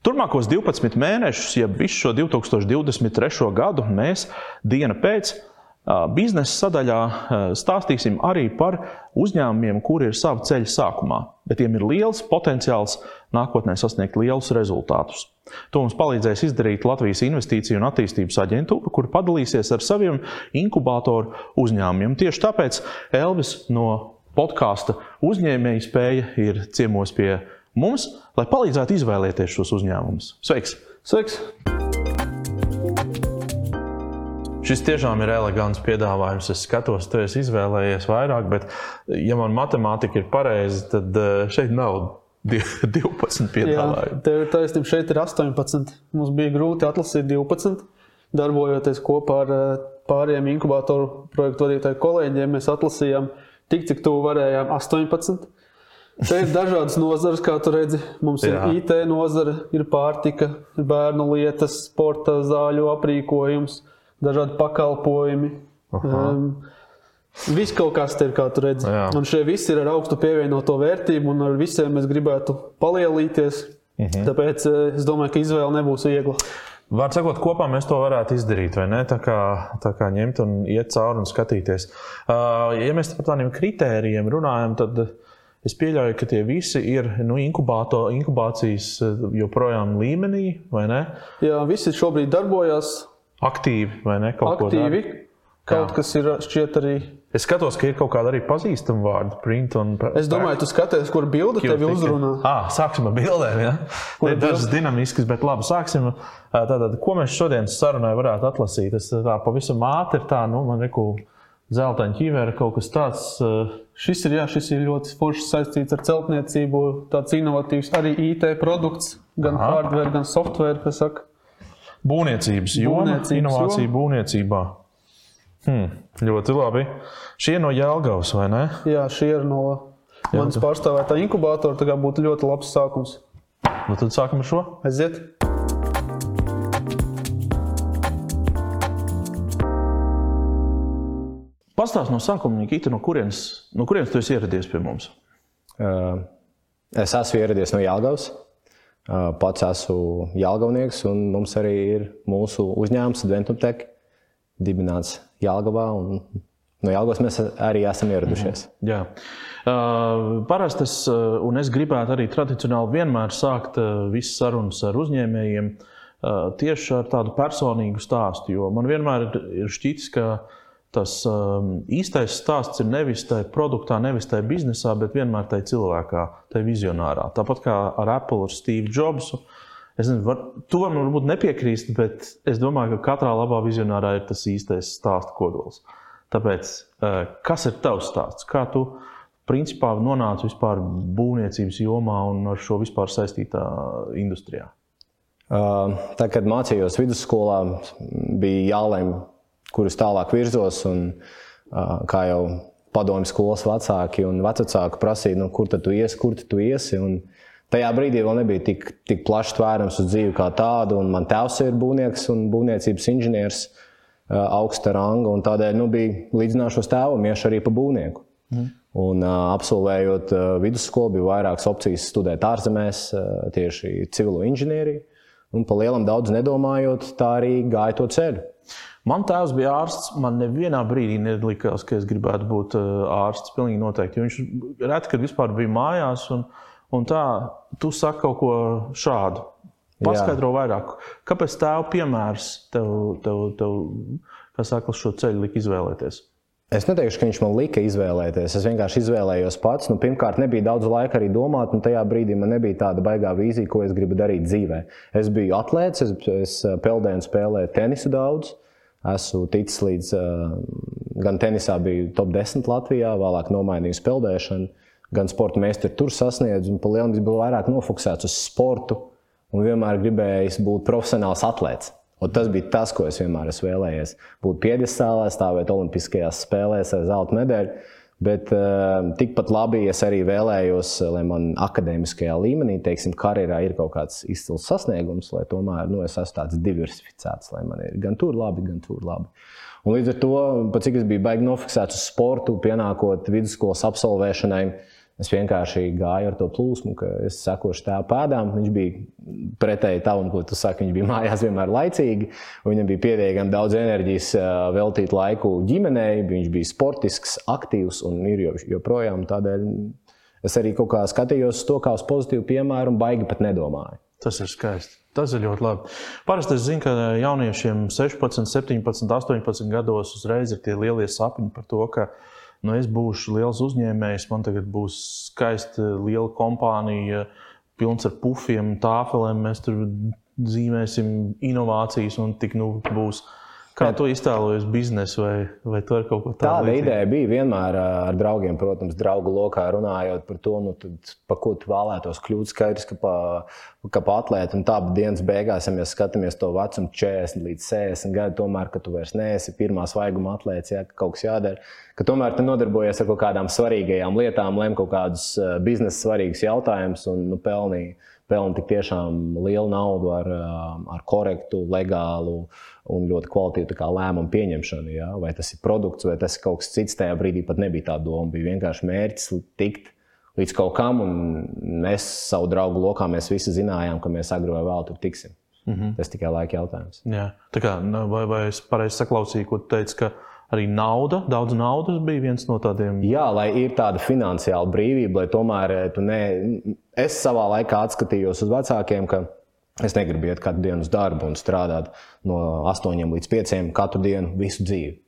Turmākos 12 mēnešus, jeb visu šo 2023. gadu, mēs diena pēc biznesa sadaļā stāstīsim arī par uzņēmumiem, kuri ir sava ceļa sākumā, bet tiem ir liels potenciāls nākotnē sasniegt lielus rezultātus. To mums palīdzēs izdarīt Latvijas Investīciju un attīstības aģentūra, kur padalīsies ar saviem inkubatoru uzņēmumiem. Tieši tāpēc Elvis no podkāsta uzņēmēja spēja ir ciemos pie mums, lai palīdzētu izvēlēties šos uzņēmumus. Sveiks! Sveiks! Šis tiešām ir elegants piedāvājums. Es skatos, tu esi izvēlējies vairāk, bet, ja man matemātika ir pareiza, tad eh, šeit nav 12 piedāvājumu. Tev ir taisnība, šeit ir 18. Mums bija grūti atlasīt 12. Darbojoties kopā ar eh, pārējiem inkubatoru projektu vadītāju kolēģiem, mēs atlasījām tik, cik tuvu varējām 18. Te ir dažādas nozares, kā tu redzi. Mums Jā. ir IT nozare, ir pārtika, bērnu lietas, sporta zāļu aprīkojums, dažādi pakalpojumi. Um, Viss kaut kas te ir, kā tu redzi. Jā. Un šie visi ir ar augstu pievienoto vērtību, un ar visiem mēs gribētu palielīties. Mhm. Tāpēc eh, es domāju, ka izvēle nebūs viegla. Vārds sakot, kopā mēs to varētu izdarīt, vai ne? Tā kā, tā kā ņemt un iet cauri un skatīties. Uh, ja mēs par tādiem kritērijiem runājam, tad uh, Es pieļauju, ka tie visi ir nu, inkubācijas eh, joprojām līmenī, vai ne? Jā, visi šobrīd darbojas. Aktīvi, vai ne? Kaut Aktīvi. Kaut Jā. kas ir šķiet arī. Es skatos, ka ir kaut kāda arī pazīstama vārda, print un Es domāju, tu skaties, kur bilde tevi uzrunā. Ah, sāksim ar bildēm. Ja? Kur ir dažas dinamiskas, bet labi, sāksim. Tātad, ko mēs šodien sarunai varētu atlasīt? Es tā pavisam ātri tā, nu, man reku zeltaņa ķīvera, kaut kas tāds. Uh, šis ir, jā, šis ir ļoti forši saistīts ar celtniecību, tāds inovatīvs arī IT produkts, gan Aha. hardware, gan software, kas saka. Būvniecības joma, inovācija joma. būvniecībā. Hmm, ļoti labi. Šie no Jēlgavas, vai ne? Jā, šie ir no manas pārstāvētā inkubātora. Tā būtu ļoti labs sākums. Nu, tad sākam ar šo. Aiziet! Pastāst no sākuma, Nikita, no kurienes, no kurienes tu esi ieradies pie mums? Es esmu ieradies no Jālgavas. Pats esmu Jālgavnieks, un mums arī ir mūsu uzņēmums Adventum Tech, dibināts Jālgavā. No Jālgavas mēs arī esam ieradušies. Mm, jā. Parasti es, un es gribētu arī tradicionāli vienmēr sākt visas sarunas ar uzņēmējiem tieši ar tādu personīgu stāstu, jo man vienmēr ir šķitis, ka tas um, īstais stāsts ir nevis tajā produktā, nevis tajā biznesā, bet vienmēr tajā cilvēkā, tajā vizionārā. Tāpat kā ar Apple ar Steve Jobsu. Es nezinu, var, tu vari varbūt nepiekrīst, bet es domāju, ka katrā labā vizionārā ir tas īstais stāsta kodols. Tāpēc, uh, kas ir tavs stāsts? Kā tu principā nonāci vispār būvniecības jomā un ar šo vispār saistītā industrijā? Uh, tā, kad mācījos vidusskolā, bija jālēm, kurus tālāk virzos. Un, kā jau padomju skolas vecāki un vecāki prasīja, nu, kur tu iesi, kur tu iesi. Un tajā brīdī vēl nebija tik, tik plašs tvērums uz dzīvi kā tādu. Man tēvs ir būvnieks un būvniecības inženieris augsta ranga. Tādēļ nu, bija līdzināšos tēvam, iešu arī pa būvnieku. Mm. Un, uh, absolvējot uh, vidusskolu, bija vairākas opcijas studēt ārzemēs, uh, tieši civilo inženieriju. Un par lielam daudz nedomājot, tā arī gāja to ceļu. Man tēvs bija ārsts. Man nevienā brīdī nelikās, ka es gribētu būt ārsts. Pilnīgi noteikti. Viņš reti, kad vispār bija mājās. Un, un tā, tu saki kaut ko šādu. Paskaidro Jā. vairāk. Kāpēc tēva piemērs tev, tev, tev kā saka, šo ceļu lika izvēlēties? Es neteikšu, ka viņš man lika izvēlēties. Es vienkārši izvēlējos pats. Nu, pirmkārt, nebija daudz laika arī domāt, un tajā brīdī man nebija tāda baigā vīzija, ko es gribu darīt dzīvē. Es biju atlēts, es, es peldēju un spēlēju tenisu daudz. Esmu ticis līdz gan tenisā, biju top 10 Latvijā, vēlāk nomainīju peldēšanu, gan sporta meistari tur sasniedzu. Pa lielam es biju vairāk nofokusēts uz sportu un vienmēr gribēju būt profesionāls atlētājs. Un tas bija tas, ko es vienmēr esmu vēlējies. Būt piedestālē, stāvēt Olimpiskajās spēlēs ar zelta medaļu. Bet uh, tikpat labi es arī vēlējos, lai man akadēmiskajā līmenī, teiksim, karjerā ir kaut kāds izcils sasniegums, lai tomēr nu, es esmu tāds diversificēts, lai man ir gan tur labi, gan tur labi. Un līdz ar to, cik es biju baigi nofiksēts uz sportu, pienākot vidusskolas absolvēšanai, Es vienkārši gāju ar to plūsmu, ka es sekošu tā pēdām. Viņš bija pretēji tam, ko tu saki. Viņš bija mājās vienmēr laicīgi. Viņam bija pietiekami daudz enerģijas veltīt laiku ģimenei. Viņš bija sportisks, aktīvs un ir joprojām. Tādēļ es arī kaut kā skatījos to kā uz pozitīvu piemēru un baigi pat nedomāju. Tas ir skaisti. Tas ir ļoti labi. Parasti es zinu, ka jauniešiem 16, 17, 18 gados uzreiz ir tie lielie sapņi par to, ka nu, es būšu liels uzņēmējs, man tagad būs skaista liela kompānija, pilns ar pufiem, tāfelēm. Mēs tur zīmēsim inovācijas un tik nu būs Kā tu iztēlojies biznesu, vai, vai tu ar kaut ko tādu? Tāda līdzīgi? ideja bija vienmēr ar draugiem, protams, draugu lokā runājot par to, nu, tad, pa ko tu vēlētos kļūt. Skaidrs, ka pa, ka pa atlētu un tā dienas beigās, ja mēs skatāmies to vecumu 40 līdz 60 gadu, tomēr, ka tu vairs neesi pirmā svaiguma atlēts, ja kaut kas jādara, ka tomēr tu nodarbojies ar kaut kādām svarīgajām lietām, lem kaut kādus biznesa svarīgus jautājumus un nu, pelnīji pelna tik tiešām lielu naudu ar, ar korektu, legālu un ļoti kvalitīvu lēmumu pieņemšanu. Ja? Vai tas ir produkts, vai tas ir kaut kas cits, tajā brīdī pat nebija tā doma. Bija vienkārši mērķis tikt līdz kaut kam, un mēs savu draugu lokā mēs visi zinājām, ka mēs agri vai vēl tur tiksim. Mm -hmm. Tas tikai laika jautājums. Jā. Tā kā, nu, vai, vai es pareizi saklausīju, ko tu teici? Ka arī nauda, daudz naudas bija viens no tādiem. Jā, lai ir tāda finansiāla brīvība, lai tomēr eh, tu ne. Es savā laikā atskatījos uz vecākiem, ka es negribu iet katru dienu uz darbu un strādāt no 8 līdz 5 katru dienu visu dzīvi.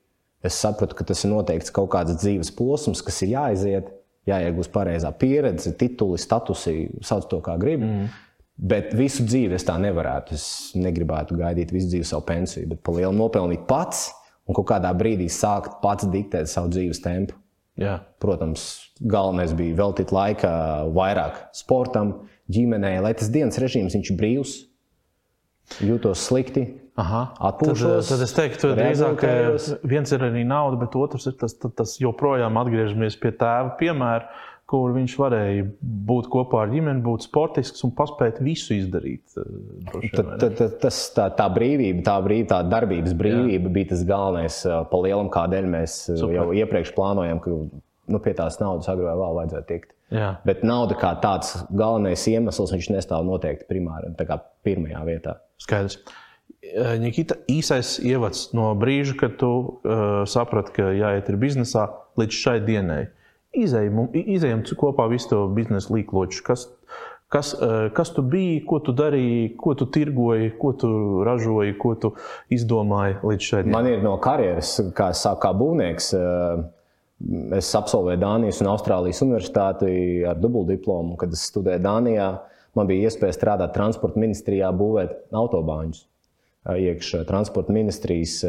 Es sapratu, ka tas ir noteikts kaut kāds dzīves posms, kas ir jāiziet, jāiegūst pareizā pieredze, tituli, statusi, sauc to kā gribi. Mm. Bet visu dzīvi es tā nevarētu. Es negribētu gaidīt visu dzīvi savu pensiju, bet pa lielu nopelnīt pats un kaut kādā brīdī sākt pats diktēt savu dzīves tempu. Jā. Protams, galvenais bija veltīt laiku vairāk sportam, ģimenei, lai tas dienas režīms ir brīvs, jūtos slikti. Aha, atpūšos, tad, tad es teiktu, ka drīzāk viens ir arī nauda, bet otrs ir tas, tas, tas joprojām atgriežamies pie tēva piemēra kur viņš varēja būt kopā ar ģimeni, būt sportisks un paspēt visu izdarīt. Eh, tad, tad, tad, tas, tā, tā brīvība, tā, brīvība, tā darbības brīvība Jā. bija tas galvenais, eh, pa lielam, kādēļ mēs eh, Super. jau iepriekš plānojam, ka nu, pie tās naudas agrāk vai vēl vajadzētu tikt. Jā. Bet nauda kā tāds galvenais iemesls, viņš nestāv noteikti primāri, pirmajā vietā. Skaidrs. Nikita, īsais ievads no brīža, kad tu uh, saprati, ka jāiet ir biznesā līdz šai dienai. Uh, izējam, izējam kopā visu to biznesa līkloču. Kas, kas, eh, kas tu biji, ko tu darīji, ko tu tirgoji, ko tu ražoji, ko tu izdomāji līdz šai dienai? Man ir no karjeras, kā es sāku kā būvnieks. Eh, es absolvēju Dānijas un Austrālijas universitāti ar dubultdiplomu. Kad es studēju Dānijā, man bija iespēja strādāt transporta ministrijā, būvēt autobāņus eh, iekšā transporta ministrijas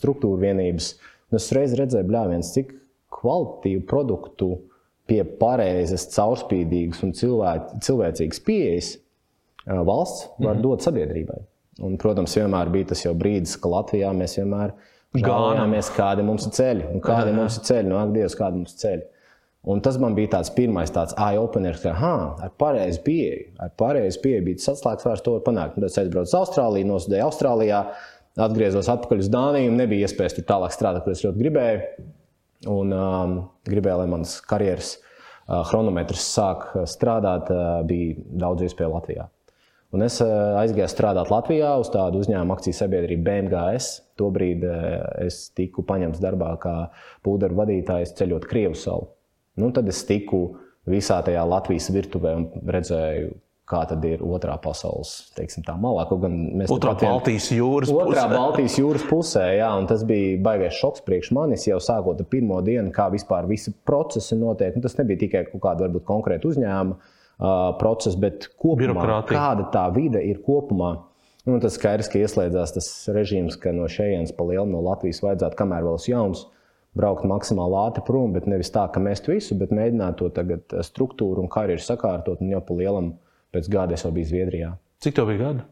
struktūra vienības. Un es reiz redzēju, bļāviens, cik kvalitatīvu produktu pie pareizas, caurspīdīgas un cilvē, cilvēcīgas pieejas valsts var mm -hmm. dot sabiedrībai. Un, protams, vienmēr bija tas brīdis, ka Latvijā mēs vienmēr gājāmies, kādi mums ir ceļi, un kādi jā, mums ir ceļi, no akdievas, kādi mums ir ceļi. Un tas man bija tāds pirmais tāds eye-openers, ka ar pareizu pieeju, ar pareizu pieeju bija tas atslēgas vārds, to panākt. Tad es aizbraucu uz Austrāliju, nosudēju Austrālijā, atgriezos atpakaļ uz Dāniju, nebija iespējas tur tālāk strādāt, kur es ļoti gribēju. Un um, gribēju, lai mans karjeras uh, chronometrs sāk uh, strādāt, uh, bija daudz iespēju Latvijā. Un es uh, aizgāju strādāt Latvijā uz tādu uzņēmumu akciju sabiedrību BMGS. Tobrīd uh, es tiku paņemts darbā kā pūderu vadītājs ceļot Krievu salu. Nu, tad es tiku visā tajā Latvijas virtuvē un redzēju kā tad ir otrā pasaules teiksim, malā. Otrā Baltijas jūras pusē. Otrā Baltijas jūras pusē, jā, un tas bija baisais šoks priekš manis jau sākot ar pirmo dienu, kā vispār visi procesi notiek. Un tas nebija tikai kaut kāda varbūt konkrēta uzņēmuma uh, procesa, bet kopumā kāda tā vide ir kopumā. Un tas skaidrs, ka ieslēdzās tas režīms, ka no šejienes pa lielu no Latvijas vajadzētu, kamēr vēl ir jauns, braukt maksimāli ātri prom, bet nevis tā, ka mēs visu, bet mēģināt to tagad struktūru un karjeru sakārtot un jau pa lielam Pēc gada es jau biju Zviedrijā. Cik tev bija gadi?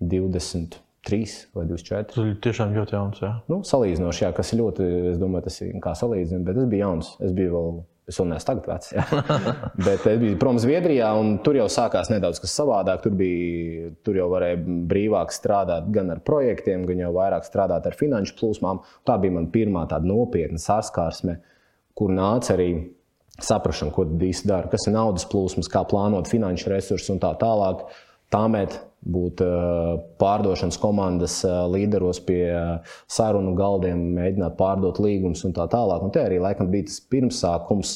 23 vai 24. Tas ir tiešām ļoti jauns. Jā. Nu, salīdzinoši, jā, kas ir ļoti, es domāju, tas ir kā salīdzināt, bet es biju jauns. Es biju vēl, es vēl neesmu tagad vecs. bet es biju prom Zviedrijā, un tur jau sākās nedaudz kas savādāk. Tur, bija, tur jau varēja brīvāk strādāt gan ar projektiem, gan jau vairāk strādāt ar finanšu plūsmām. Tā bija mana pirmā tāda nopietna sārskarsme, kur nāca arī saprašanu, ko īsti dara, kas ir naudas plūsmas, kā plānot finanšu resursus un tā tālāk. Tāmēt būt uh, pārdošanas komandas uh, līderos pie uh, sarunu galdiem, mēģināt pārdot līgumus un tā tālāk. Un te arī laikam bija tas pirmsākums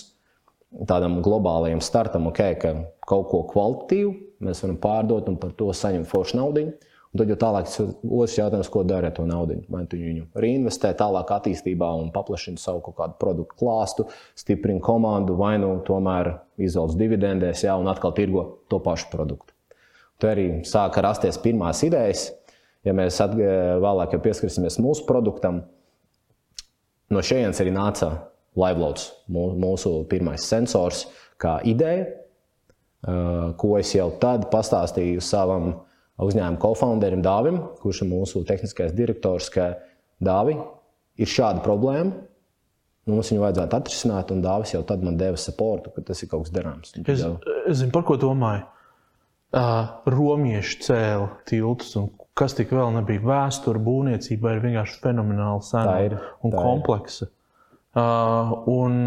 tādam globālajam startam, okay, ka kaut ko kvalitatīvu mēs varam pārdot un par to saņemt foršu naudu. Un tad jau tālāk otrs jautājums, ko dara ar to naudu. Vai tu viņu reinvestē tālāk attīstībā un paplašina savu kaut kādu produktu klāstu, stiprina komandu, vai nu tomēr izvelc dividendēs, jā, un atkal tirgo to pašu produktu. Tur arī sāka rasties pirmās idejas. Ja mēs vēlāk pieskarsimies mūsu produktam, no šejienes arī nāca LiveLoads, mūsu pirmais sensors, kā ideja, ko es jau tad pastāstīju savam uzņēmuma kofounderim Dāvim, kurš ir mūsu tehniskais direktors, ka Dāvi ir šāda problēma. Mums viņu vajadzētu atrisināt, un Dāvis jau tad man deva supportu, ka tas ir kaut kas darāms. Es, es zinu, par ko domāju. Uh, romieši cēla tiltus, un kas tik vēl nebija vēsture būvniecībā, ir vienkārši fenomenāli sena un kompleksa. Uh, un,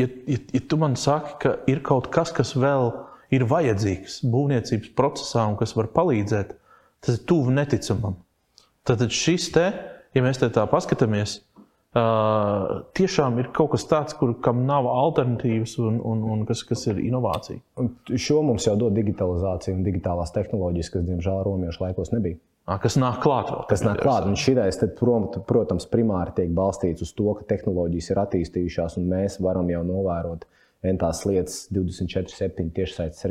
ja, ja, ja tu man saki, ka ir kaut kas, kas vēl ir ir vajadzīgs būvniecības procesā un kas var palīdzēt, tas ir tuvu neticamam. Tad šis te, ja mēs te tā paskatāmies, Uh, tiešām ir kaut kas tāds, kur, kam nav alternatīvas un, un, un kas, kas ir inovācija. Un šo mums jau dod digitalizācija un digitālās tehnoloģijas, kas, diemžēl, romiešu laikos nebija. À, kas nāk klāt? Vēl, kas nāk klāt? Un šis, protams, primāri tiek balstīts uz to, ka tehnoloģijas ir attīstījušās un mēs varam jau novērot tās lietas 24-7 tiešsaistes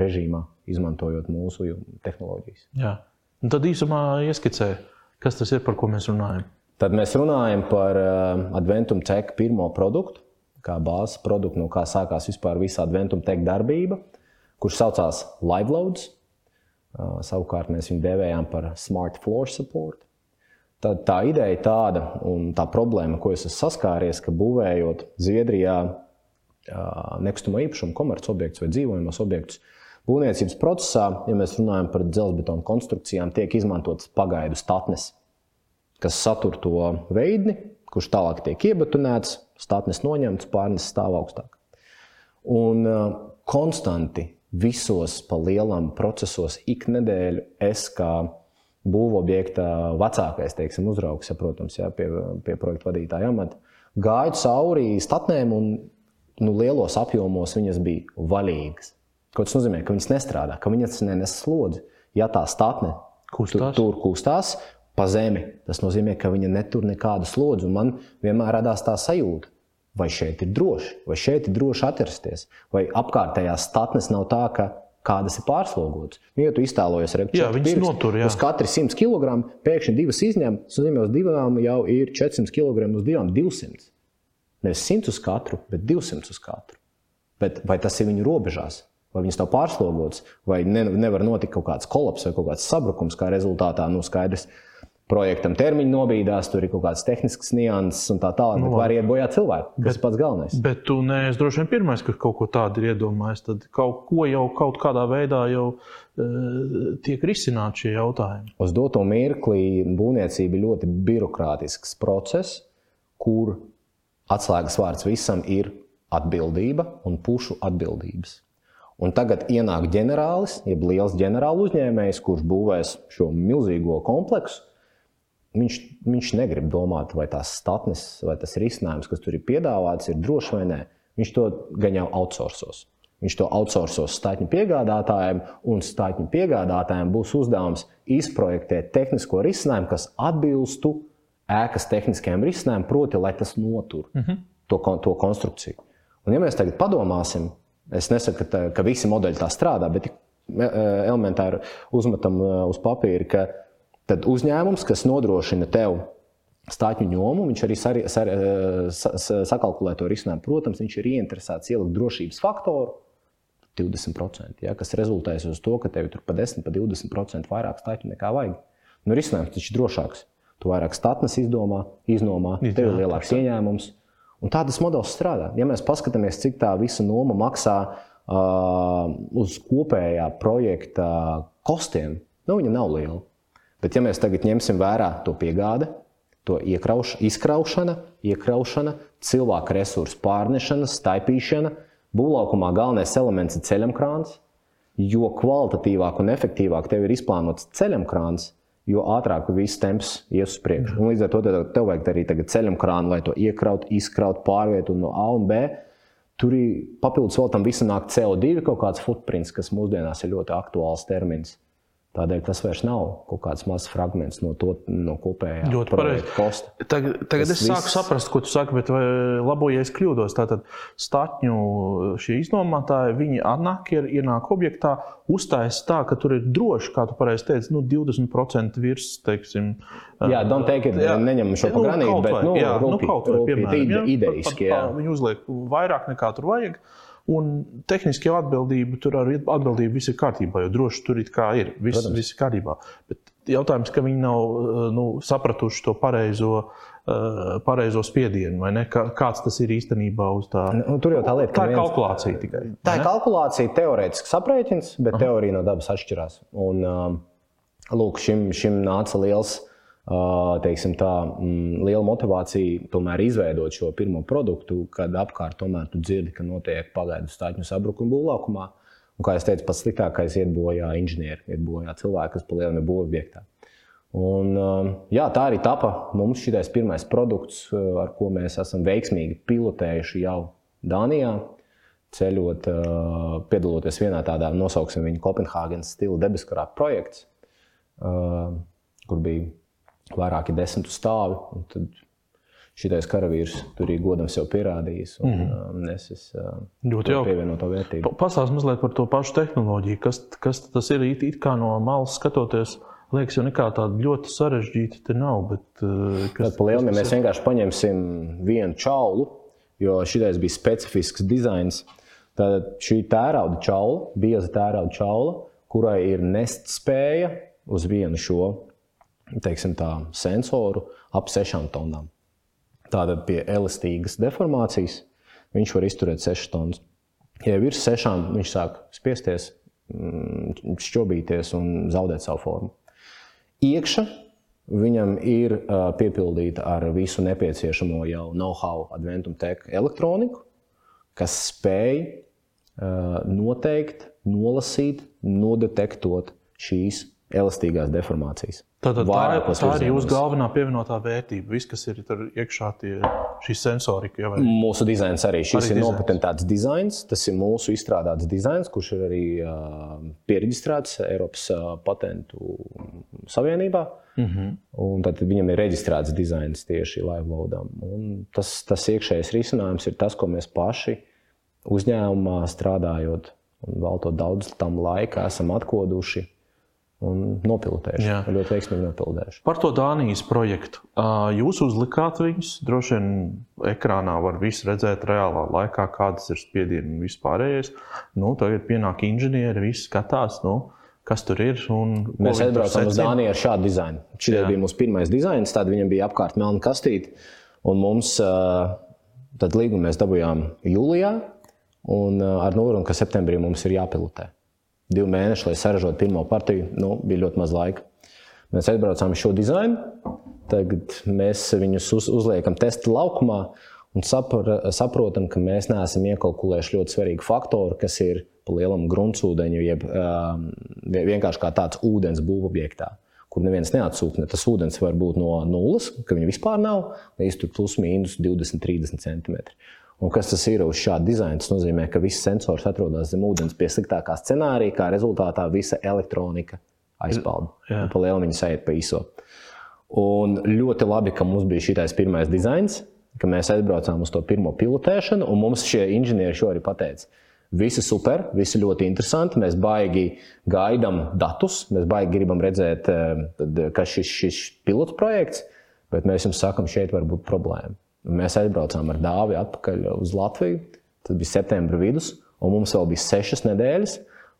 režīmā, izmantojot mūsu tehnoloģijas. Jā. Un tad īsumā ieskicē, kas tas ir, par ko mēs runājam. Tad mēs runājam par uh, Adventum Tech pirmo produktu, kā bāzes produktu, no kā sākās vispār visa Adventum Tech darbība, kurš saucās LiveLoads. Uh, savukārt mēs viņu dēvējām par Smart Floor Support. Tad tā ideja tāda, un tā problēma, ko es esmu saskāries, ka būvējot Zviedrijā nekustamo īpašumu, komercobjektus vai dzīvojamos objektus. Būvniecības procesā, ja mēs runājam par dzelzbetonu konstrukcijām, tiek izmantotas pagaidu statnes, kas satur to veidni, kurš tālāk tiek iebetonēts, statnes noņemts, pārnes stāv augstāk. Un konstanti visos pa lielam procesos ik nedēļu es kā būvobjekta vecākais teiksim, uzraugs, ja, protams, jā, pie, pie projekta vadītāja amata, gāju cauri statnēm un nu, lielos apjomos viņas bija vaļīgas. Ko tas nozīmē? Ka viņas nestrādā, ka viņas nenes slodzi. Ja tā statne kustās. tur kustās pa zemi, tas nozīmē, ka viņa netur nekādu slodzi. Man vienmēr radās tā sajūta, vai šeit ir droši, vai šeit ir droši atrasties, vai apkārtējās statnes nav tā, ka kādas ir pārslogotas. Nu, ja tu iztēlojies, ka viņas notur uz katru 100 kg, pēkšņi divas izņem, tas nozīmē, uz divām jau ir 400 kg, uz divām 200. Nevis 100 uz katru, bet 200 uz katru. Bet vai tas ir viņu robežās? Vai viņas nav pārslogotas, vai ne, nevar notikt kaut kāds kolaps vai kaut kāds sabrukums, kā rezultātā nu, skaidrs. Projektam termiņš nobīdās, tur ir kaut kādas tehniskas nianses un tā tālāk. Nu, var iet bojā cilvēki. Tas pats galvenais. Bet tu neesi droši vien pirmais, kas kaut ko tādu ir iedomājies. Tad kaut ko jau kaut kādā veidā jau uh, tiek risināts šie jautājumi. Uz doto mirkli būvniecība ir ļoti birokrātisks process, kur Atslēgas vārds visam ir atbildība un pušu atbildības. Un tagad ienāk ģenerālis, jeb liels ģenerāla uzņēmējs, kurš būvēs šo milzīgo kompleksu. Viņš, viņš negrib domāt, vai tās statnes, vai tas risinājums, kas tur ir piedāvāts, ir drošs vai nē. Viņš to gan jau outsourcos. Viņš to outsourcos stātņu piegādātājiem, un stātņu piegādātājiem būs uzdevums izprojektēt tehnisko risinājumu, kas atbilstu ēkas tehniskajiem risinājumiem, proti, lai tas notur uh mhm. -huh. to, to konstrukciju. Un, ja mēs tagad padomāsim, es nesaku, ka, ka visi modeļi tā strādā, bet e, elementāri uzmetam e, uz papīra, ka tad uzņēmums, kas nodrošina tev stātņu jomu, viņš arī sar, sar, e, sa, sakalkulē to risinājumu. Protams, viņš ir ieinteresēts ielikt drošības faktoru. 20%, ja, kas rezultēs uz to, ka tev ir pa 10, pa 20% vairāk stāstu nekā vajag. Nu, risinājums taču ir drošāks. Tu vairāk statnes izdomā, iznomā, tev ir lielāks ieņēmums. Un tā tas modelis strādā. Ja mēs paskatāmies, cik tā visa noma maksā uh, uz kopējā projekta kostiem, nu, viņa nav liela. Bet, ja mēs tagad ņemsim vērā to piegādi, to iekrauš, izkraušana, iekraušana, cilvēku resursu pārnešana, staipīšana. Būvlaukumā galvenais elements ir ceļamkrāns. Jo kvalitatīvāk un efektīvāk tev ir izplānots ceļamkrāns, jo ātrāk viss temps ies uz priekšu. Un līdz ar to tev, vajag arī ceļamkrānu, lai to iekraut, izkraut, pārvietot no A un B. Tur ir papildus vēl tam visam nāk CO2 kaut kāds footprints, kas mūsdienās ir ļoti aktuāls termins. Tādēļ tas vairs nav kaut kāds mazs fragments no, to, no kopējā Ļoti pareizi. Tagad, tagad Tas es sāku viss- saprast, ko tu saki, bet vai labojies, ja es kļūdos. Tātad statņu šie iznomātāji, viņi atnāk, ir, ienāk objektā, uzstājas tā, ka tur ir droši, kā tu pareizi teici, nu, 20% virs, teiksim, Jā, don't take it, Jā. neņem šo pa granītu, bet, nu, jā, nu, rūpīgi, kaut vai, piemēram, jā, idejiski, jā. Viņi uzliek vairāk nekā tur vajag. Un tehniski jau atbildība, tur arī atbildība viss ir kārtībā, jo droši tur kā ir. Viss, Protams. viss ir kārtībā. Bet jautājums, ka viņi nav uh, nu, sapratuši to pareizo, uh, pareizo spiedienu, vai ne? Kā, kāds tas ir īstenībā uz tā. Nu, tur jau tā lieta, ka Tā ir viens- kalkulācija tikai. Tā ir kalkulācija, teorētisks aprēķins, bet Aha. teorija no dabas atšķirās. Un, um, lūk, šim, šim nāca liels, uh, teiksim, tā, mm, liela motivācija tomēr izveidot šo pirmo produktu, kad apkārt tomēr tu dzirdi, ka notiek pagaidu stātņu sabrukuma būvlaukumā. Un, kā jau teicu, pats sliktākais iet bojā inženieri, iet bojā cilvēki, kas palielinās būvobjektā. Un, um, jā, tā arī tapa mums šis pirmais produkts, uh, ar ko mēs esam veiksmīgi pilotējuši jau Dānijā. Ceļot, uh, piedaloties vienā tādā, nosauksim viņu Kopenhāgenes stila debeskarā projekts, uh, kur bija vairāki desmit stāvi. tad Šitais karavīrs tur ir godam sev pierādījis un mm -hmm. nesis uh, Ļoti to jauki. pievienoto vērtību. Pa- Pastāst mazliet par to pašu tehnoloģiju. Kas, kas tas ir? It, it kā no malas skatoties, liekas, jau nekā tāda ļoti sarežģīta te nav. Bet, uh, kas, Tad lielam, ja mēs vienkārši paņemsim vienu čaulu, jo šis bija specifisks dizains, tad šī tērauda čaula, bieza tērauda čaula, kurai ir nest spēja uz vienu šo teiksim, tā, sensoru ap sešām tonnām. Tātad pie elastīgas deformācijas viņš var izturēt 6 tonnas. Ja ir virs 6, viņš sāk spiesties, mm, šķobīties un zaudēt savu formu. Iekšā viņam ir piepildīta ar visu nepieciešamo jau know-how, adventum tech elektroniku, kas spēj noteikt, nolasīt, nodetektot šīs elastīgās deformācijas. Tātad tā, ir- Vairākos tā ir jūsu galvenā pievienotā vērtība. Viss, kas ir iekšā, tie, šī sensorika. Vai- Mūsu dizains arī. Šis Arī ir nopatentēts dizains. Tas ir mūsu izstrādāts dizains, kurš ir arī uh, pieregistrēts Eiropas uh, patentu savienībā. Mm. -hmm. Tad viņam ir reģistrēts dizains tieši LiveLoadam. Un Tas, tas iekšējais risinājums ir tas, ko mēs paši uzņēmumā strādājot un veltot daudz tam laika esam atkoduši un nopilotējuši. Jā. Ļoti veiksmīgi nopilotējuši. Par to Dānijas projektu. Jūs uzlikāt viņus. Droši vien ekrānā var redzēt reālā laikā, kādas ir spiedieni un vispārējais. Nu, tagad pienāk inženieri, visi skatās, nu, kas tur ir. Mēs aizbraucām uz. Dāniju ar šādu dizainu. Jā. bija mūsu pirmais dizains, tad viņam bija apkārt melna kastīte. Un mums tad līgumu mēs dabūjām jūlijā, un ar norunu, ka septembrī mums ir jāpilotē. Divi mēneši, lai saražotu pirmo partiju, nu, bija ļoti maz laika. Mēs aizbraucām šo dizainu, tagad mēs viņus uz, uzliekam testa laukumā un sapra, saprotam, ka mēs neesam iekalkulējuši ļoti svarīgu faktoru, kas ir pa lielam gruntsūdeņu, jeb um, vienkārši kā tāds ūdens būvobjektā. Kur neviens neatsūkne. Tas ūdens var būt no nulles, ka viņa vispār nav, līdz plus mīnus 20, 30 centimetri. Un kas tas ir uz šāda dizaina? Tas nozīmē, ka viss sensors atrodas zem ūdens pie sliktākā scenārija, kā rezultātā visa elektronika. Un Pa lielu viņa aiziet pa īso. Un ļoti labi, ka mums bija šis pirmais dizains, ka mēs aizbraucām uz to pirmo pilotēšanu, un mums šie inženieri šo arī pateica. Visi super, visi ļoti interesanti. Mēs baigi gaidām datus, mēs baigi gribam redzēt, eh, kas šis, šis pilots projekts, bet mēs jums sakām, šeit var būt problēma. Mēs aizbraucām ar dāvi atpakaļ uz Latviju. Tas bija septembra vidus, un mums vēl bija sešas nedēļas,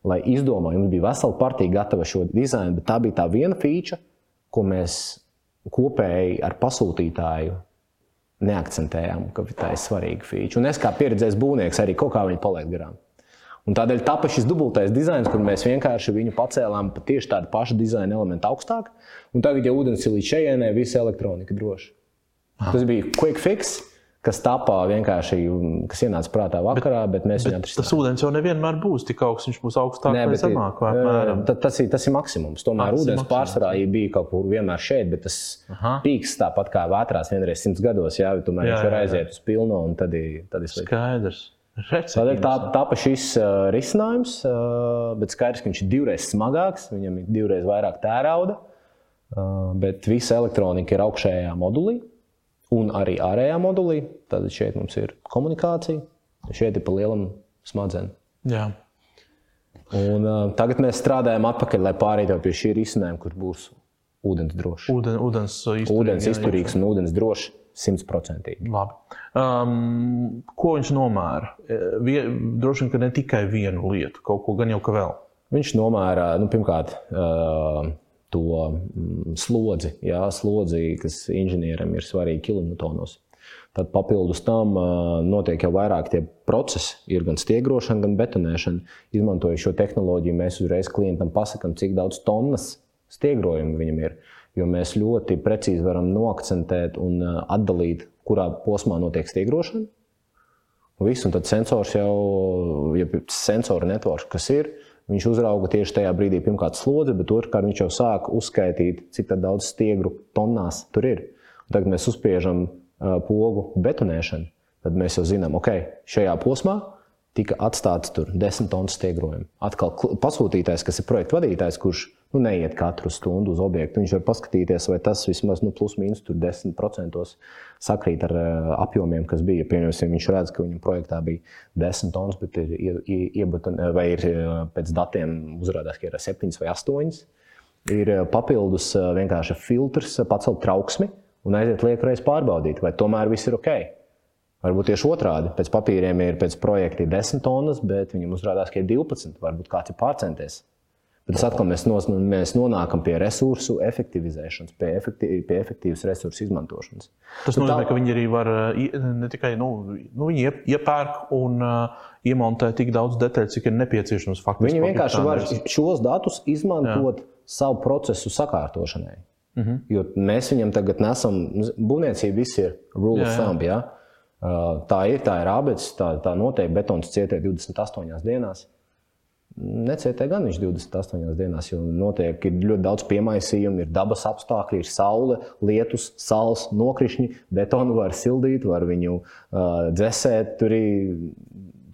lai izdomātu. Mums bija vesela partija gatava šo dizainu, bet tā bija tā viena feature, ko mēs kopēji ar pasūtītāju neakcentējām, ka tā ir svarīga feature. Un es kā pieredzējis būvnieks arī kaut kā viņu paliek garām. Un tādēļ tapa šis dubultais dizains, kur mēs vienkārši viņu pacēlām pa tieši tādu pašu dizaina elementu augstāk. Un tagad, ja ūdens ir līdz šejienei, visa elektronika droša. Tas bija quick fix, kas tapā vienkārši, kas ienāca prātā vakarā, bet, bet mēs viņu atrisinājām. Tas ūdens jau nevienmēr būs tik augsts, viņš būs augstāk Nē, vai zemāk. Tas, tas, ir, tas ir maksimums. Tomēr tas ūdens pārsvarā ja bija kaut kur vienmēr šeit, bet tas Aha. pīks tāpat kā vētrās vienreiz simts gados, jā, tomēr jā, viņš var aiziet uz pilnu un tad ir, tad ir slikti. Skaidrs. Tādēļ tā, tāpa šis uh, risinājums, uh, bet skaidrs, ka viņš ir divreiz smagāks, viņam ir divreiz vairāk tērauda, uh, bet visa elektronika ir augšējā modulī un arī ārējā modulī. Tad šeit mums ir komunikācija, šeit ir pa lielam smadzenes. Un, uh, tagad mēs strādājam atpakaļ, lai pārietu pie šī risinājuma, kur būs ūdens drošs. Ūden, ūdens izturīgs, ūdens izturīgs un ūdens drošs. Simtprocentīgi. Um, ko viņš nomēra? E, Vien, droši vien, ka ne tikai vienu lietu, kaut ko gan jau ka vēl. Viņš nomēra, nu, pirmkārt, uh, to mm, slodzi, jā, slodzi, kas inženieram ir svarīgi kilometros. Tad papildus tam notiek jau vairāk tie procesi, ir gan stiegrošana, gan betonēšana. Izmantojot šo tehnoloģiju, mēs uzreiz klientam pasakām, cik daudz tonnas stiegrojumu viņam ir. Jo mēs ļoti precīzi varam noakcentēt un atdalīt, kurā posmā notiek stiegrošana. Viss, un tad sensors jau, ja sensora networks, kas ir, Viņš uzrauga tieši tajā brīdī pirmkārt slodzi, bet otrkārt viņš jau sāk uzskaitīt, cik daudz stiegru tonnās tur ir. Un tagad mēs uzspiežam pogu betonēšanu, tad mēs jau zinām, ok, šajā posmā tika atstāts tur desmit tonnas stiegrojumu. Atkal pasūtītājs, kas ir projekta vadītājs, kurš nu, neiet katru stundu uz objektu. Viņš var paskatīties, vai tas vismaz nu, plus mīnus 10% sakrīt ar uh, apjomiem, kas bija. Pieņemsim, viņš redz, ka viņam projektā bija 10 tonnas, bet ir iebeton, vai ir pēc datiem uzrādās, ka ir 7 vai 8. Ir papildus vienkārši filtrs, pacelt trauksmi un aiziet lieku reizi pārbaudīt, vai tomēr viss ir ok. Varbūt tieši otrādi. Pēc papīriem ir pēc projekta 10 tonnas, bet viņam uzrādās, ka ir 12. Varbūt kāds ir pārcenties. Bet tas atkal mēs, nos, mēs nonākam pie resursu efektivizēšanas, pie, efektīv, pie efektīvas resursu izmantošanas. Tas nozīmē, tā... ka viņi arī var ne tikai nu, nu, iepērk un uh, iemontē tik daudz detaļu, cik ir nepieciešams. Faktiski, viņi vienkārši var šos datus izmantot Jā. savu procesu sakārtošanai. Uh mhm. -huh. Jo mēs viņam tagad nesam, būvniecība viss ir rule of thumb. Ja? Uh, tā ir, tā ir abets, tā, tā noteikti betons cietē 28 dienās. Necietē gan viņš 28 dienās, jo notiek ļoti daudz piemaisījumu, ir dabas apstākļi, ir saule, lietus, sāls, nokrišņi, betonu var sildīt, var viņu uh, dzēsēt. Tur ir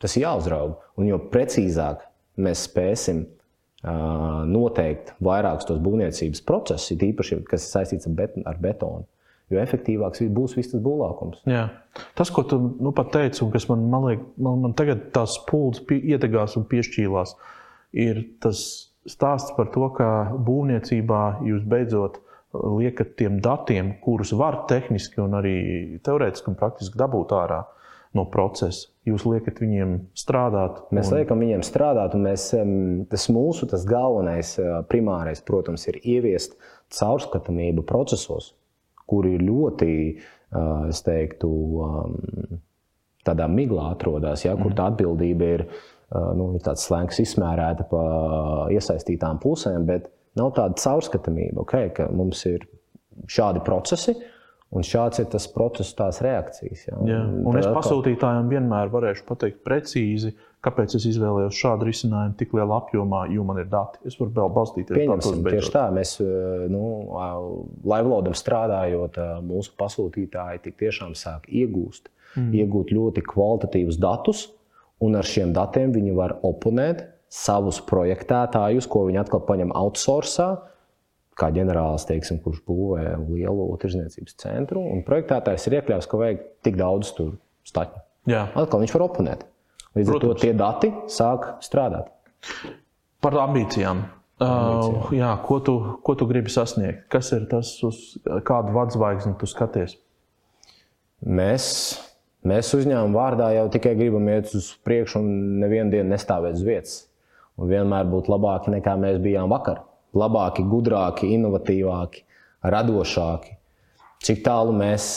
tas jāuzrauga. Un jo precīzāk mēs spēsim uh, noteikt vairākus tos būvniecības procesus, it īpaši, kas ir saistīts ar betonu, jo efektīvāks būs viss tas būvlākums. Jā. Tas, ko tu nu, pat teici, un kas man, man, liek, man, man tagad tās pūles ietekās un piešķīlās, ir tas stāsts par to, ka būvniecībā jūs beidzot liekat tiem datiem, kurus var tehniski un arī teorētiski un praktiski dabūt ārā no procesa. Jūs liekat viņiem strādāt. Un... Mēs liekam viņiem strādāt, un mēs, tas mūsu tas galvenais, primārais, protams, ir ieviest caurskatāmību procesos kur ir ļoti, es teiktu, tādā miglā atrodas, ja, kur tā atbildība ir nu, tāds slēgts izsmērēta pa iesaistītām pusēm, bet nav tāda caurskatāmība, okay, ka mums ir šādi procesi. Un šāds ir tas process, tās reakcijas. Ja. Jā. Un es pasūtītājiem vienmēr varēšu pateikt precīzi, kāpēc es izvēlējos šādu risinājumu tik lielā apjomā, jo man ir dati. Es varu vēl balstīties uz datus. Tieši tā, mēs nu, Laivlodam strādājot, mūsu pasūtītāji tik tiešām sāk iegūst, mm. iegūt ļoti kvalitatīvus datus, un ar šiem datiem viņi var oponēt savus projektētājus, ko viņi atkal paņem outsourcā, kā ģenerālis, teiksim, kurš būvē lielu tirzniecības centru, un projektētājs ir iekļāvis, ka vajag tik daudz tur staķu. Jā. Atkal viņš var oponēt. Līdz Protams. ar to tie dati sāk strādāt. Par ambīcijām. Uh, jā, ko, tu, ko tu gribi sasniegt? Kas ir tas, uz kādu vadzvaigzni tu skaties? Mēs, mēs uzņēmuma vārdā jau tikai gribam iet uz priekšu un nevienu dienu nestāvēt uz vietas. Un vienmēr būt labāki nekā mēs bijām vakar. Labāki, gudrāki, inovatīvāki, radošāki. Cik tālu mēs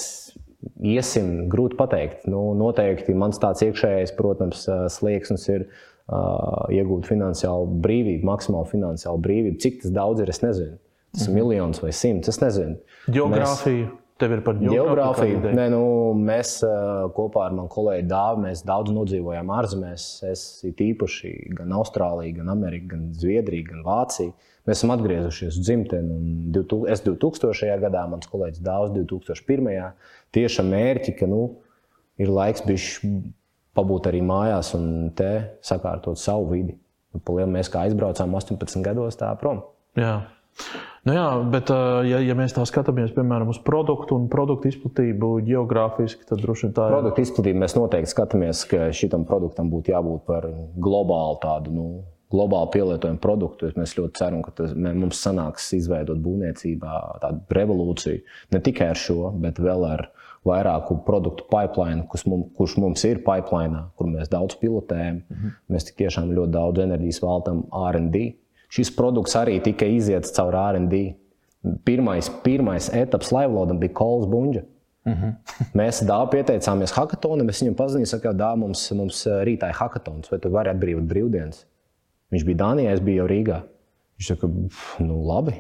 iesim, grūti pateikt. Nu, noteikti mans tāds iekšējais, protams, slieksnis ir uh, iegūt finansiālu brīvību, maksimālu finansiālu brīvību. Cik tas daudz ir, es nezinu. Tas ir -hmm. miljons vai simts, es nezinu. Geogrāfija. Mēs, Tev ir par Geogrāfiju. Nē, nu, mēs kopā ar manu kolēģi Dāvu mēs daudz nodzīvojām ārzemēs. Es īpaši gan Austrāliju, gan Ameriku, gan Zviedriju, gan Vāciju. Mēs esam atgriezušies uz dzimteni. un 2000 Es 2000. gadā, mans kolēģis Dāvs 2001. tieši ar mērķi, ka nu, ir laiks bišķi pabūt arī mājās un te sakārtot savu vidi. Nu, Palielam mēs kā aizbraucām 18 gados tā prom. Jā. Nu jā, bet, ja, ja mēs tā skatāmies piemēram uz produktu un produktu izplatību geogrāfiski, tad droši vien tā ir. Produktu izplatību mēs noteikti skatāmies, ka šitam produktam būtu jābūt par globālu tādu. Nu, Globāli pielietojumu produktu. Mēs ļoti ceram, ka tas, mums sanāks izveidot būvniecībā tādu revolūciju. Ne tikai ar šo, bet vēl ar vairāku produktu pipeline, mums, kurš mums ir pipeline, kur mēs daudz pilotējam. Mm -hmm. Mēs tiešām ļoti daudz enerģijas veltam RD. Šis produkts arī tika iziets caur RD. Pirmais, pirmais etaps Livelodam bija Kols Bunģa. Mēs dāvā pieteicāmies hackathonam. Es viņam paziņoju, ka dāvā mums, mums rītā ir hackathons, vai tu vari atbrīvot brīvdienas. Viņš bija Dānijā, es biju jau Rīgā. Viņš saka, "Pf, nu labi.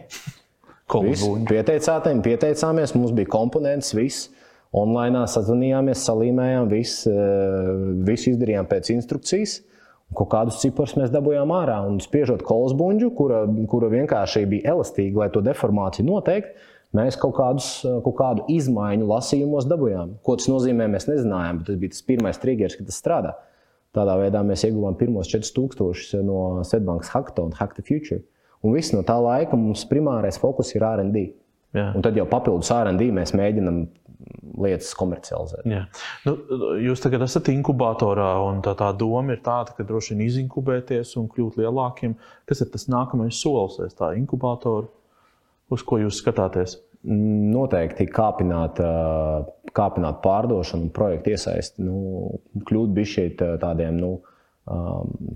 Pieteicātiem, pieteicāmies, mums bija komponents, viss. Online sazvanījāmies, salīmējām, visu, visu izdarījām pēc instrukcijas. Un Kaut kādus ciprus mēs dabūjām ārā. Un spiežot kolosbuļģu, kura, kura vienkārši bija elastīga, lai to deformāciju noteikti, mēs kaut, kādus, kaut kādu izmaiņu lasījumos dabūjām. Ko tas nozīmē, mēs nezinājām, bet tas bija tas pirmais triggers, kad tas strādā. Tādā veidā mēs ieguvām pirmos 4000 no Svetbankas hackathona, Hack the Future. Un viss no tā laika mums primārais fokus ir RD. Un tad jau papildus RD mēs mēģinām lietas komercializēt. Jā. Nu, jūs tagad esat inkubatorā, un tā, tā doma ir tāda, ka droši vien izinkubēties un kļūt lielākiem. Kas ir tas nākamais solis aiz tā inkubatora, uz ko jūs skatāties? Noteikti kāpināt, kāpināt pārdošanu, un projektu iesaisti, nu, kļūt bišķīt tādiem nu,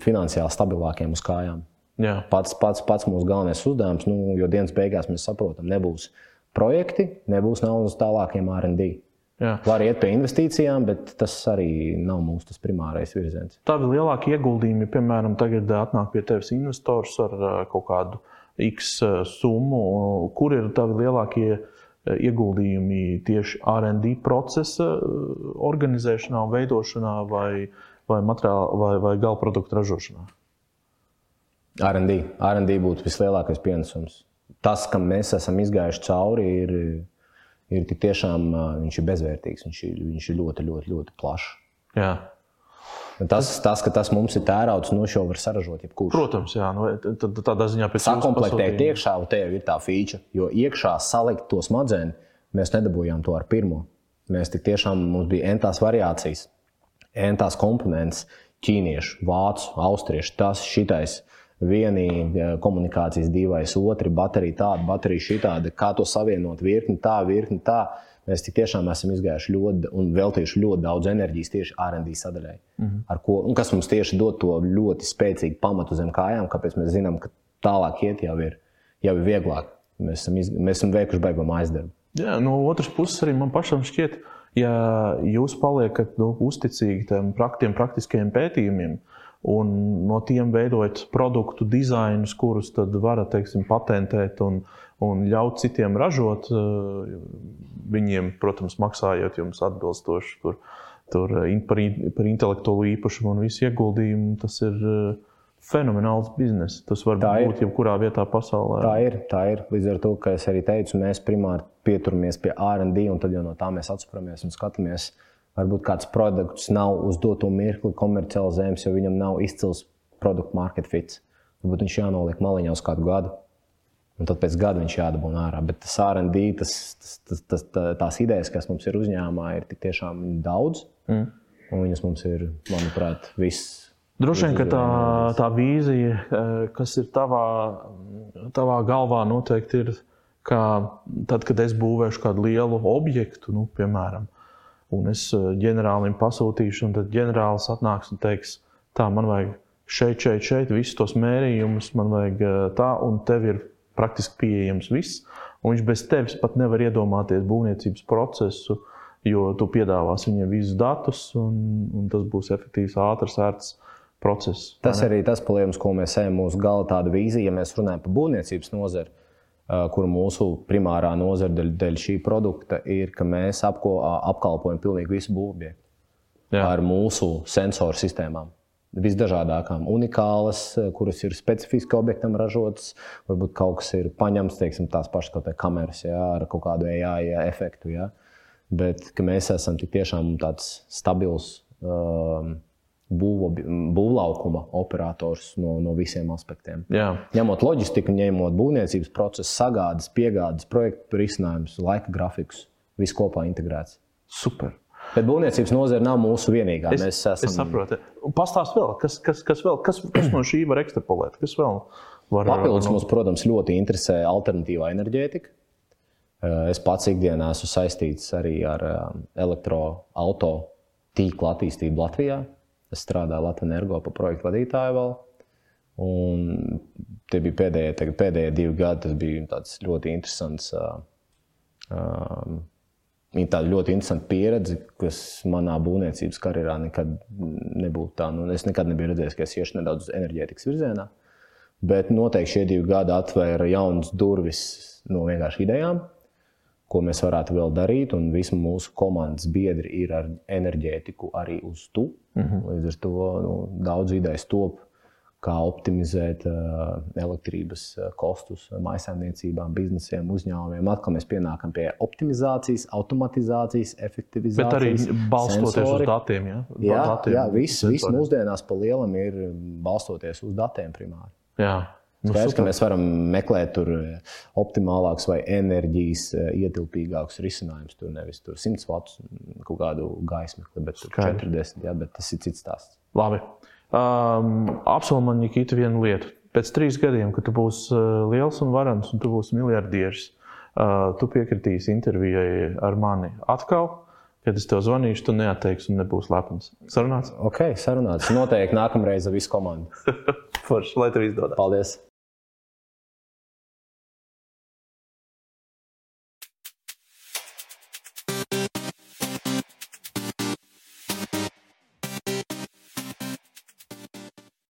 finansiāli stabilākiem uz kājām. Jā. Pats, pats, pats mūsu galvenais uzdevums, nu, jo dienas beigās mēs saprotam, nebūs projekti, nebūs naudas tālākiem RD. Jā. Var iet pie investīcijām, bet tas arī nav mūsu tas primārais virziens. Tādi lielākie ieguldījumi, piemēram, tagad atnāk pie tevis investors ar kaut kādu X ā, summu. Kur ir tavi lielākie ā, ieguldījumi tieši RD procesa organizēšanā, veidošanā vai, vai, materiāla, vai, vai gala produktu ražošanā? RD. RD būtu vislielākais pienesums. Tas, kam mēs esam izgājuši cauri, ir, ir tiešām viņš ir bezvērtīgs. Viņš ir, viņš ir ļoti, ļoti, ļoti plašs. Jā. Tas, tas, ka tas mums ir tērauds, no šo var saražot jebkurš. Protams, jā, nu, tādā ziņā pēc Sakomplektēt iekšā, un te jau ir tā feature. Jo iekšā salikt to smadzenes, mēs nedabūjām to ar pirmo. Mēs tik tiešām mums bija entās variācijas, entās komponentes, ķīniešu, vācu, austriešu, tas, šitais. Vieni komunikācijas divais, otri baterija tāda, baterija šitāda, kā to savienot, virkni tā, virkni tā. Mēs tiešām esam izgājuši ļoti un veltījuši ļoti daudz enerģijas tieši RD sadaļai. Mm -hmm. ko, un kas mums tieši dod to ļoti spēcīgu pamatu zem kājām, kāpēc mēs zinām, ka tālāk iet jau ir, jau ir vieglāk. Mēs esam, iz, mēs esam veikuši beigu mājas darbu. Jā, no otras puses, arī man pašam šķiet, ja jūs paliekat nu, uzticīgi tam praktiem, praktiskajiem pētījumiem un no tiem veidojat produktu dizainus, kurus tad varat teiksim, patentēt un, un ļaut citiem ražot, eh, viņiem, protams, maksājot jums atbilstoši tur, tur in- par, par intelektuālo īpašumu un visu ieguldījumu. Tas ir eh, fenomenāls bizness. Tas var Tā ir. būt jebkurā vietā pasaulē. Tā ir, tā ir. Līdz ar to, ka es arī teicu, mēs primāri pieturamies pie RD, un tad jau no tā mēs atspūramies un skatāmies. Varbūt kāds produkts nav uz doto mirkli komercializējams, jo viņam nav izcils produktu market fits. Varbūt viņš jānoliek maliņā uz kādu gadu. Un tad pēc gada viņš jādabūna ārā. Bet tas RD, tas, tas, tas, tas, tā, tās idejas, kas mums ir uzņēmumā, ir tik tiešām daudz. Mm. Un viņas mums ir, manuprāt, viss. Droši vien, ka tā, tā vīzija, eh, kas ir tavā, tavā galvā, noteikti ir, ka tad, kad es būvēšu kādu lielu objektu, nu, piemēram, un es eh, ģenerālim pasūtīšu, un tad ģenerālis atnāks un teiks, tā, man vajag šeit, šeit, šeit, visus tos mērījumus, man vajag eh, tā, un tev ir praktiski pieejams viss. Viņš bez tevis pat nevar iedomāties būvniecības procesu, jo tu piedāvāsi viņam visus datus, un, un tas būs efektīvs, ātrs, ērts process. Tas arī tas, palielinājums, ko mēs ejam mūsu gala tāda vīzija, ja mēs runājam par būvniecības nozari. kur mūsu primārā nozara dēļ, dēļ šī produkta ir, ka mēs apko, apkalpojam pilnīgi visu būvniecību ar mūsu sensoru sistēmām. Visdažādākām, unikālas, kuras ir specifiski objektam ražotas. Varbūt kaut kas ir paņemts, teiksim, tās pašas kameras, jā, ar kaut kādu AI efektu. Jā. Bet mēs esam tiešām tāds stabils. Um, būvlaukuma operators no, no visiem aspektiem. Jā. Ņemot loģistiku, ņemot būvniecības procesu, sagādas, piegādes, projektu risinājumus, laika grafikus, viss kopā integrēts. Super. Bet būvniecības nozare nav mūsu vienīgā. Es, Mēs esam... es saprotu. Pastāst vēl, kas, kas, kas, vēl, kas, kas no šī var ekstrapolēt? Kas vēl var Papildus mums, protams, ļoti interesē alternatīvā enerģētika. Es pats ikdienā esmu saistīts arī ar elektroautorātu tīkla attīstību Latvijā. Es strādāju Latvijas energo par projektu vadītāju vēl. Un tie bija pēdējie, tagad, pēdējie divi gadi. Tas bija ļoti interesants. Uh, Tāda ļoti interesanta pieredze, kas manā būvniecības karjerā nekad nebūtu tā. Nu, es nekad nebiju redzējis, ka es iešu nedaudz uz enerģētikas virzienā. Bet noteikti šie divi gadi atvēra jaunas durvis no vienkārši idejām, ko mēs varētu vēl darīt. Un visi mūsu komandas biedri ir ar enerģētiku arī uz tu. Mm -hmm. Līdz ar to nu, daudz idejas top, kā optimizēt uh, elektrības kostus maisaimniecībām, biznesiem, uzņēmumiem. Atkal mēs pienākam pie optimizācijas, automatizācijas, efektivizācijas. Bet arī balstoties sensori. uz datiem. Ja? Jā, datiem, jā viss vis mūsdienās pa lielam ir balstoties uz datiem primāri. Jā. Nu, Skaidrs, ka mēs varam meklēt tur eh, optimālākus vai enerģijas eh, ietilpīgākus risinājumus. Tur nevis tur 100 vatu kaut kādu gaismekli, bet 40. Jā, bet tas ir cits stāsts. Labi. Um, Apsolu man Nikita vienu lietu. Pēc trīs gadiem, kad tu būsi uh, liels un varants un tu būsi miljardieris, uh, tu piekritīsi intervijai ar mani atkal. Kad es tev zvanīšu, tu neatteiksi un nebūsi lepns. Sarunāts? Ok, sarunāts. Noteikti nākamreiz ar visu komandu. Forši, lai tev izdodas. Paldies!